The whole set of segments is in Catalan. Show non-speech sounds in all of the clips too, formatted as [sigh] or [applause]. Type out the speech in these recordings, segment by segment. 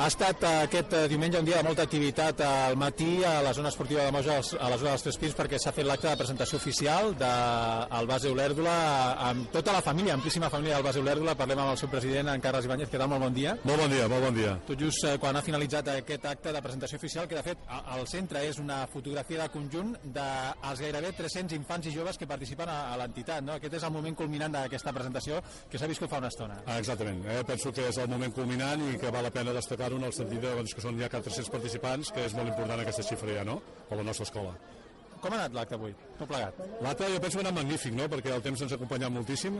Ha estat eh, aquest eh, diumenge un dia de molta activitat al matí a la zona esportiva de Moja, a la zona dels Tres Pins, perquè s'ha fet l'acte de presentació oficial del base Olèrdula amb tota la família, amplíssima família del base Olèrdula. Parlem amb el seu president, en Carles Ibáñez. Què tal? Molt bon dia. Molt bon dia, molt bon dia. Tot just eh, quan ha finalitzat aquest acte de presentació oficial, que de fet al centre és una fotografia de conjunt dels gairebé 300 infants i joves que participen a, l'entitat. No? Aquest és el moment culminant d'aquesta presentació que s'ha viscut fa una estona. Ah, exactament, eh? penso que és el moment culminant i que val la pena destacar-ho en el sentit de, doncs, que són ja 400 participants, que és molt important aquesta xifra ja, no?, per la nostra escola. Com ha anat l'acte avui? Tot plegat. L'acte jo penso que ha anat magnífic, no?, perquè el temps ens ha acompanyat moltíssim,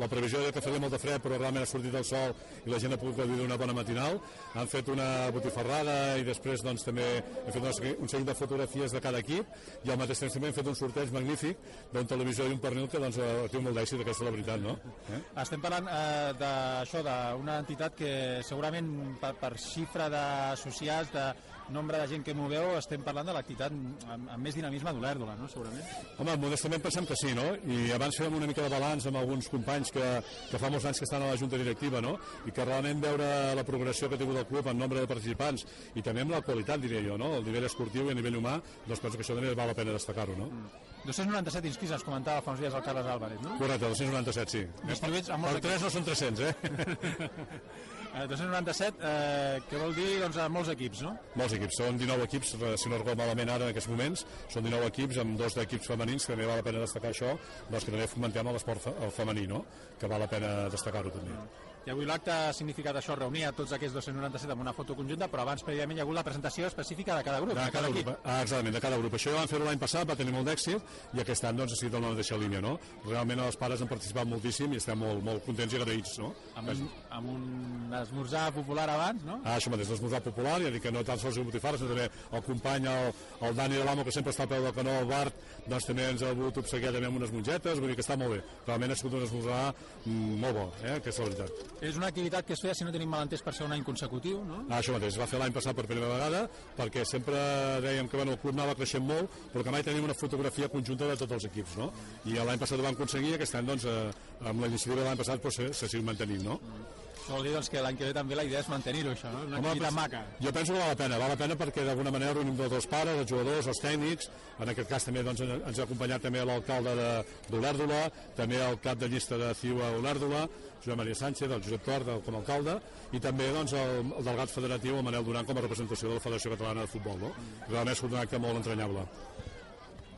la previsió era que faria molt de fred, però realment ha sortit el sol i la gent ha pogut gaudir d'una bona matinal, han fet una botifarrada i després doncs, també hem fet un seguit de fotografies de cada equip i al mateix temps també hem fet un sorteig magnífic d'un televisor i un pernil que doncs, eh, té molt d'èxit, aquesta és la veritat, no? Eh? Estem parlant eh, d'això, d'una entitat que segurament per, per xifra d'associats, de nombre de gent que moveu, estem parlant de l'activitat amb, amb més dinamisme d'Olèrdola, no? segurament. Home, modestament pensem que sí, no? I abans fèiem una mica de balanç amb alguns companys que, que fa molts anys que estan a la Junta Directiva, no? I que realment veure la progressió que ha tingut el club en nombre de participants i també amb la qualitat, diria jo, no? El nivell esportiu i a nivell humà, doncs penso que això també val la pena destacar-ho, no? Mm. 297 inscrits, ens comentava fa uns dies el Carles Álvarez, no? Correcte, 297, sí. Distribuïts amb Per molts 3 no són 300, eh? [laughs] Eh, 297, eh, que vol dir doncs, a molts equips, no? Molts equips, són 19 equips, eh, si no recordo malament ara en aquests moments, són 19 equips amb dos d'equips femenins, que també val la pena destacar això, doncs que també fomentem l'esport femení, no? Que val la pena destacar-ho també. I avui l'acte ha significat això, reunir a tots aquests 297 amb una foto conjunta, però abans prèviament hi ha hagut la presentació específica de cada grup, De cada grup, ah, exactament, de cada grup. Això ja vam fer-ho l'any passat, va tenir molt d'èxit, i aquest any doncs, ha sigut en la mateixa línia, no? Realment els pares han participat moltíssim i estem molt, molt contents i agraïts, no? Amb un, amb un esmorzar popular abans, no? Ah, això mateix, l'esmorzar popular, ja dic que no tan sols el botifar, sinó també el company, el, el Dani de l'Amo, que sempre està al peu del canó, el Bart, doncs també ens ha volgut obsequiar també amb unes mongetes, vull dir que està molt bé. Realment ha sigut un esmorzar mm, molt bo, eh? que és la veritat. És una activitat que es feia, si no tenim malentès, per ser un any consecutiu, no? Ah, això mateix, es va fer l'any passat per primera vegada perquè sempre dèiem que bueno, el club anava creixent molt però que mai tenim una fotografia conjunta de tots els equips no? i l'any passat ho vam aconseguir aquest any doncs, eh, amb la iniciativa de l'any passat doncs, se, se sigut mantenint no? Això vol dir doncs, que l'any que ve també la idea és mantenir-ho, això, no? Una Home, activitat maca. Jo penso que val la pena, val la pena perquè d'alguna manera reunim els pares, els jugadors, els tècnics, en aquest cas també doncs, ens ha acompanyat també l'alcalde de- d'Olèrdola, també el cap de llista de CIU a Olèrdola, Joan Maria Sánchez, el Josep Tort el- com a alcalde, i també doncs, el, el delegat federatiu, el Manel Duran, com a representació de la Federació Catalana de Futbol. No? Realment sigut un acte molt entranyable.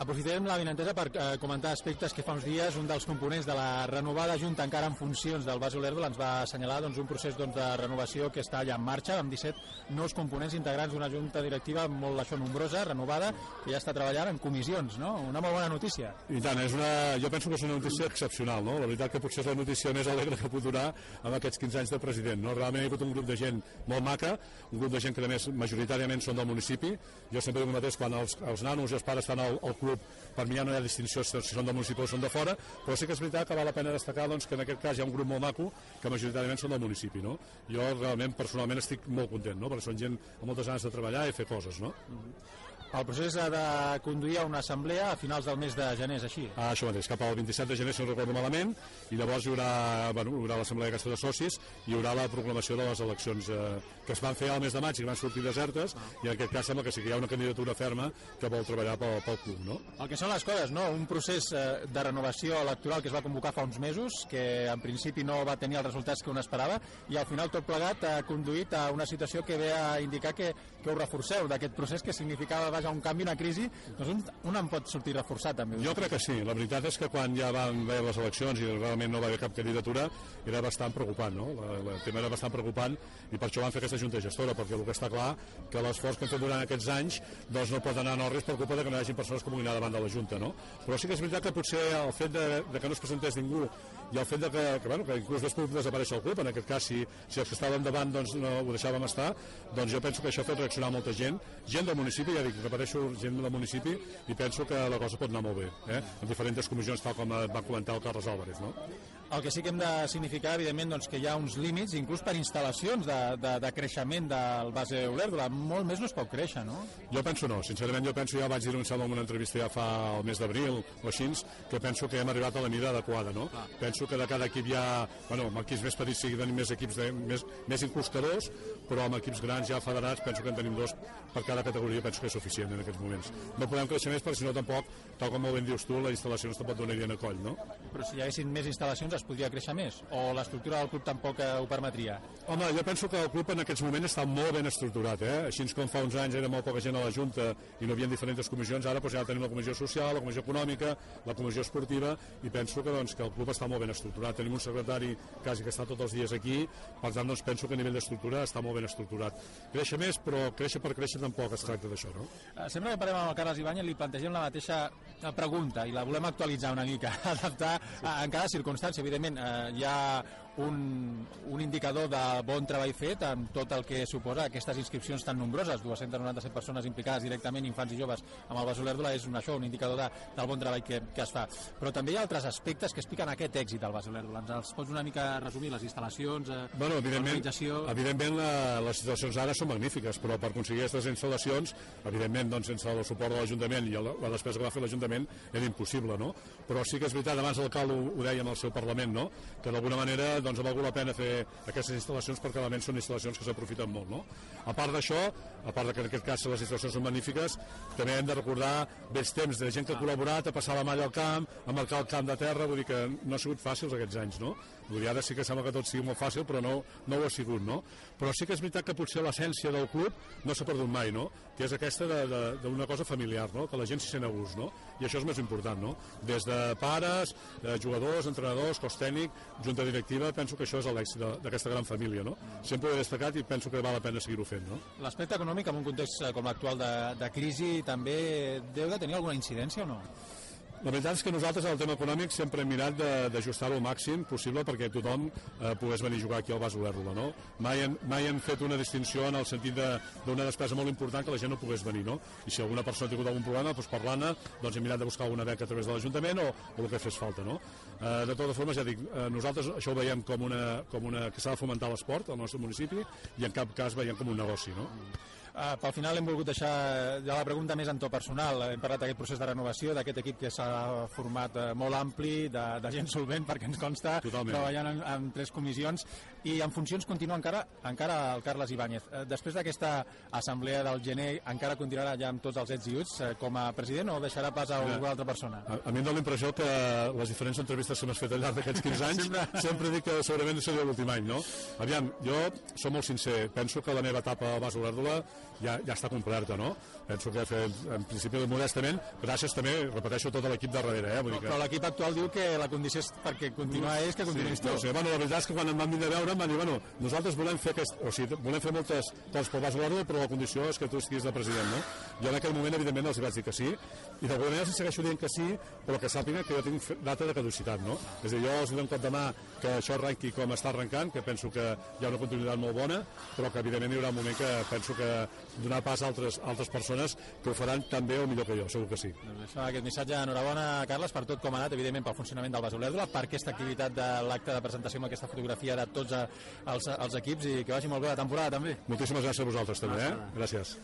Aprofitarem la vinentesa per eh, comentar aspectes que fa uns dies un dels components de la renovada Junta encara en funcions del Bas Olèrdola ens va assenyalar doncs, un procés doncs, de renovació que està allà en marxa amb 17 nous components integrants d'una Junta directiva molt això nombrosa, renovada, que ja està treballant en comissions, no? Una molt bona notícia. I tant, és una, jo penso que és una notícia excepcional, no? La veritat que potser és la notícia més alegre que pot donar amb aquests 15 anys de president, no? Realment hi ha hagut un grup de gent molt maca, un grup de gent que a més majoritàriament són del municipi. Jo sempre dic el mateix, quan els, els nanos i els pares estan al, al club, per mi ja no hi ha distinció si són del municipi o són de fora, però sí que és veritat que val la pena destacar doncs, que en aquest cas hi ha un grup molt maco que majoritàriament són del municipi, no? Jo realment, personalment, estic molt content, no? Perquè són gent amb moltes ganes de treballar i fer coses, no? El procés ha de conduir a una assemblea a finals del mes de gener, és així. Ah, això mateix, cap al 27 de gener, si no recordo malament, i llavors hi haurà, bueno, hi haurà l'assemblea aquesta de socis i hi haurà la proclamació de les eleccions eh, que es van fer al mes de maig i que van sortir desertes, i en aquest cas sembla que sí que hi ha una candidatura ferma que vol treballar pel, pel club, no? El que són les coses, no? Un procés eh, de renovació electoral que es va convocar fa uns mesos, que en principi no va tenir els resultats que un esperava, i al final tot plegat ha conduït a una situació que ve a indicar que, que ho reforceu d'aquest procés que significava vaja, un canvi, una crisi, doncs un, un en pot sortir reforçat també. Jo crec que sí, la veritat és que quan ja van haver les eleccions i realment no va haver cap candidatura era bastant preocupant, no? La, la, el tema era bastant preocupant i per això van fer aquesta junta gestora, perquè el que està clar que l'esforç que han fet durant aquests anys doncs no pot anar en res per culpa de que no hi hagi persones puguin anar davant de la Junta, no? Però sí que és veritat que potser el fet de, de que no es presentés ningú i el fet de que, que, bueno, que inclús pogut desaparèixer el club, en aquest cas si, si els que estaven davant doncs, no ho deixàvem estar, doncs jo penso que això ha fet reaccionar molta gent, gent del municipi, ja dic, repeteixo, gent del municipi, i penso que la cosa pot anar molt bé, eh? en diferents comissions, tal com va comentar el Carles Álvarez. No? El que sí que hem de significar, evidentment, doncs, que hi ha uns límits, inclús per instal·lacions de, de, de creixement del base Olèrdola. Molt més no es pot créixer, no? Jo penso no, sincerament jo penso, ja vaig dir-ho en una entrevista ja fa el mes d'abril o així, que penso que hem arribat a la mida adequada, no? Ah. Penso que de cada equip hi ha, bueno, amb equips més petits sí que tenim més equips, de, més, més incrustadors, però amb equips grans ja federats penso que en tenim dos per cada categoria, penso que és suficient en aquests moments. No podem créixer més perquè si no tampoc, tal com molt ben dius tu, la instal·lació no tampoc donarien a coll, no? Però si hi haguessin més instal·lacions es podria créixer més? O l'estructura del club tampoc eh, ho permetria? Home, jo penso que el club en aquests moments està molt ben estructurat, eh? Així com fa uns anys era molt poca gent a la Junta i no havia diferents comissions, ara doncs, ja tenim la comissió social, la comissió econòmica, la comissió esportiva i penso que, doncs, que el club està molt ben estructurat. Tenim un secretari quasi que està tots els dies aquí, per tant doncs, penso que a nivell d'estructura està molt ben estructurat. Créixer més, però créixer per créixer tampoc es tracta d'això, no? Uh, sempre que parlem amb el Carles Ibáñez li plantegem la mateixa eh, pregunta i la volem actualitzar una mica, [laughs] adaptar sí. a, en cada circumstància. Evidentment, uh, hi ha un, un indicador de bon treball fet amb tot el que suposa aquestes inscripcions tan nombroses, 297 persones implicades directament, infants i joves, amb el Erdula, és un, això, un indicador de, del bon treball que, que es fa. Però també hi ha altres aspectes que expliquen aquest èxit del Basol Erdula. Ens els pots una mica resumir, les instal·lacions, eh, bueno, evidentment, evidentment la, les situacions ara són magnífiques, però per aconseguir aquestes instal·lacions, evidentment, doncs, sense el suport de l'Ajuntament i la, la despesa que va fer l'Ajuntament era impossible, no? Però sí que és veritat, abans l'alcalde ho, ho deia en el seu Parlament, no? que d'alguna manera doncs, ha valgut la pena fer aquestes instal·lacions perquè realment són instal·lacions que s'aprofiten molt. No? A part d'això, a part de que en aquest cas les instal·lacions són magnífiques, també hem de recordar vells temps de gent que ha col·laborat a passar la malla al camp, a marcar el camp de terra, vull dir que no ha sigut fàcil aquests anys, no? Vull dir, ara sí que sembla que tot sigui molt fàcil, però no, no ho ha sigut, no? Però sí que és veritat que potser l'essència del club no s'ha perdut mai, no? Que és aquesta d'una cosa familiar, no? Que la gent s'hi sent a gust, no? I això és més important, no? Des de pares, de jugadors, entrenadors, cos tècnic, junta directiva, penso que això és l'èxit d'aquesta gran família, no? Sempre ho he destacat i penso que val la pena seguir-ho fent, no? L'aspecte econòmic en un context eh, com l'actual de, de crisi també deu de tenir alguna incidència o no? La veritat és que nosaltres el tema econòmic sempre hem mirat d'ajustar-ho al màxim possible perquè tothom eh, pogués venir a jugar aquí al Bas Olèrdola, no? Mai hem, mai hem fet una distinció en el sentit d'una de, despesa molt important que la gent no pogués venir, no? I si alguna persona ha tingut algun problema, doncs parlant-ne, doncs hem mirat de buscar alguna beca a través de l'Ajuntament o, o el que fes falta, no? Eh, de totes formes, ja dic, eh, nosaltres això ho veiem com una, com una que s'ha de fomentar l'esport al nostre municipi i en cap cas veiem com un negoci, no? Uh, pel final hem volgut deixar ja la pregunta més en to personal. Hem parlat d'aquest procés de renovació, d'aquest equip que s'ha format uh, molt ampli, de, de gent solvent, perquè ens consta, Totalment. treballant en, en tres comissions, i en funcions continua encara encara el Carles Ibáñez. Uh, després d'aquesta assemblea del gener, encara continuarà ja amb tots els ets i uts uh, com a president o deixarà pas a alguna altra persona? A, a mi em dóna l'impressió que les diferents entrevistes que m'has fet al llarg d'aquests 15 anys sempre... [laughs] sempre dic que segurament seria l'últim any, no? Aviam, jo som molt sincer, penso que la meva etapa a Bas Olèrdola ja, ja està completa, no? Penso que fet, en principi modestament, gràcies també, repeteixo, tot l'equip de darrere. Eh? Vull dir que... Però l'equip actual diu que la condició és perquè continuar és que continuïs sí, tu. No, sí, bueno, la veritat és que quan em van venir a veure em van dir, bueno, nosaltres volem fer, aquest, o sigui, volem fer moltes coses pel Guardo, però la condició és que tu estiguis de president, no? Jo en aquell moment, evidentment, els vaig dir que sí, i d'alguna manera els segueixo dient que sí, però que sàpiguen que jo tinc data de caducitat, no? És a dir, jo els dono cop de mà que això arrenqui com està arrencant, que penso que hi ha una continuïtat molt bona, però que evidentment hi haurà un moment que penso que donar pas a altres, altres persones que ho faran també o millor que jo, segur que sí. Doncs això, aquest missatge, enhorabona, Carles, per tot com ha anat, evidentment pel funcionament del Basolèrdula, per aquesta activitat de l'acte de presentació amb aquesta fotografia de tots els, els equips i que vagi molt bé la temporada també. Moltíssimes gràcies a vosaltres també, eh? Gràcies.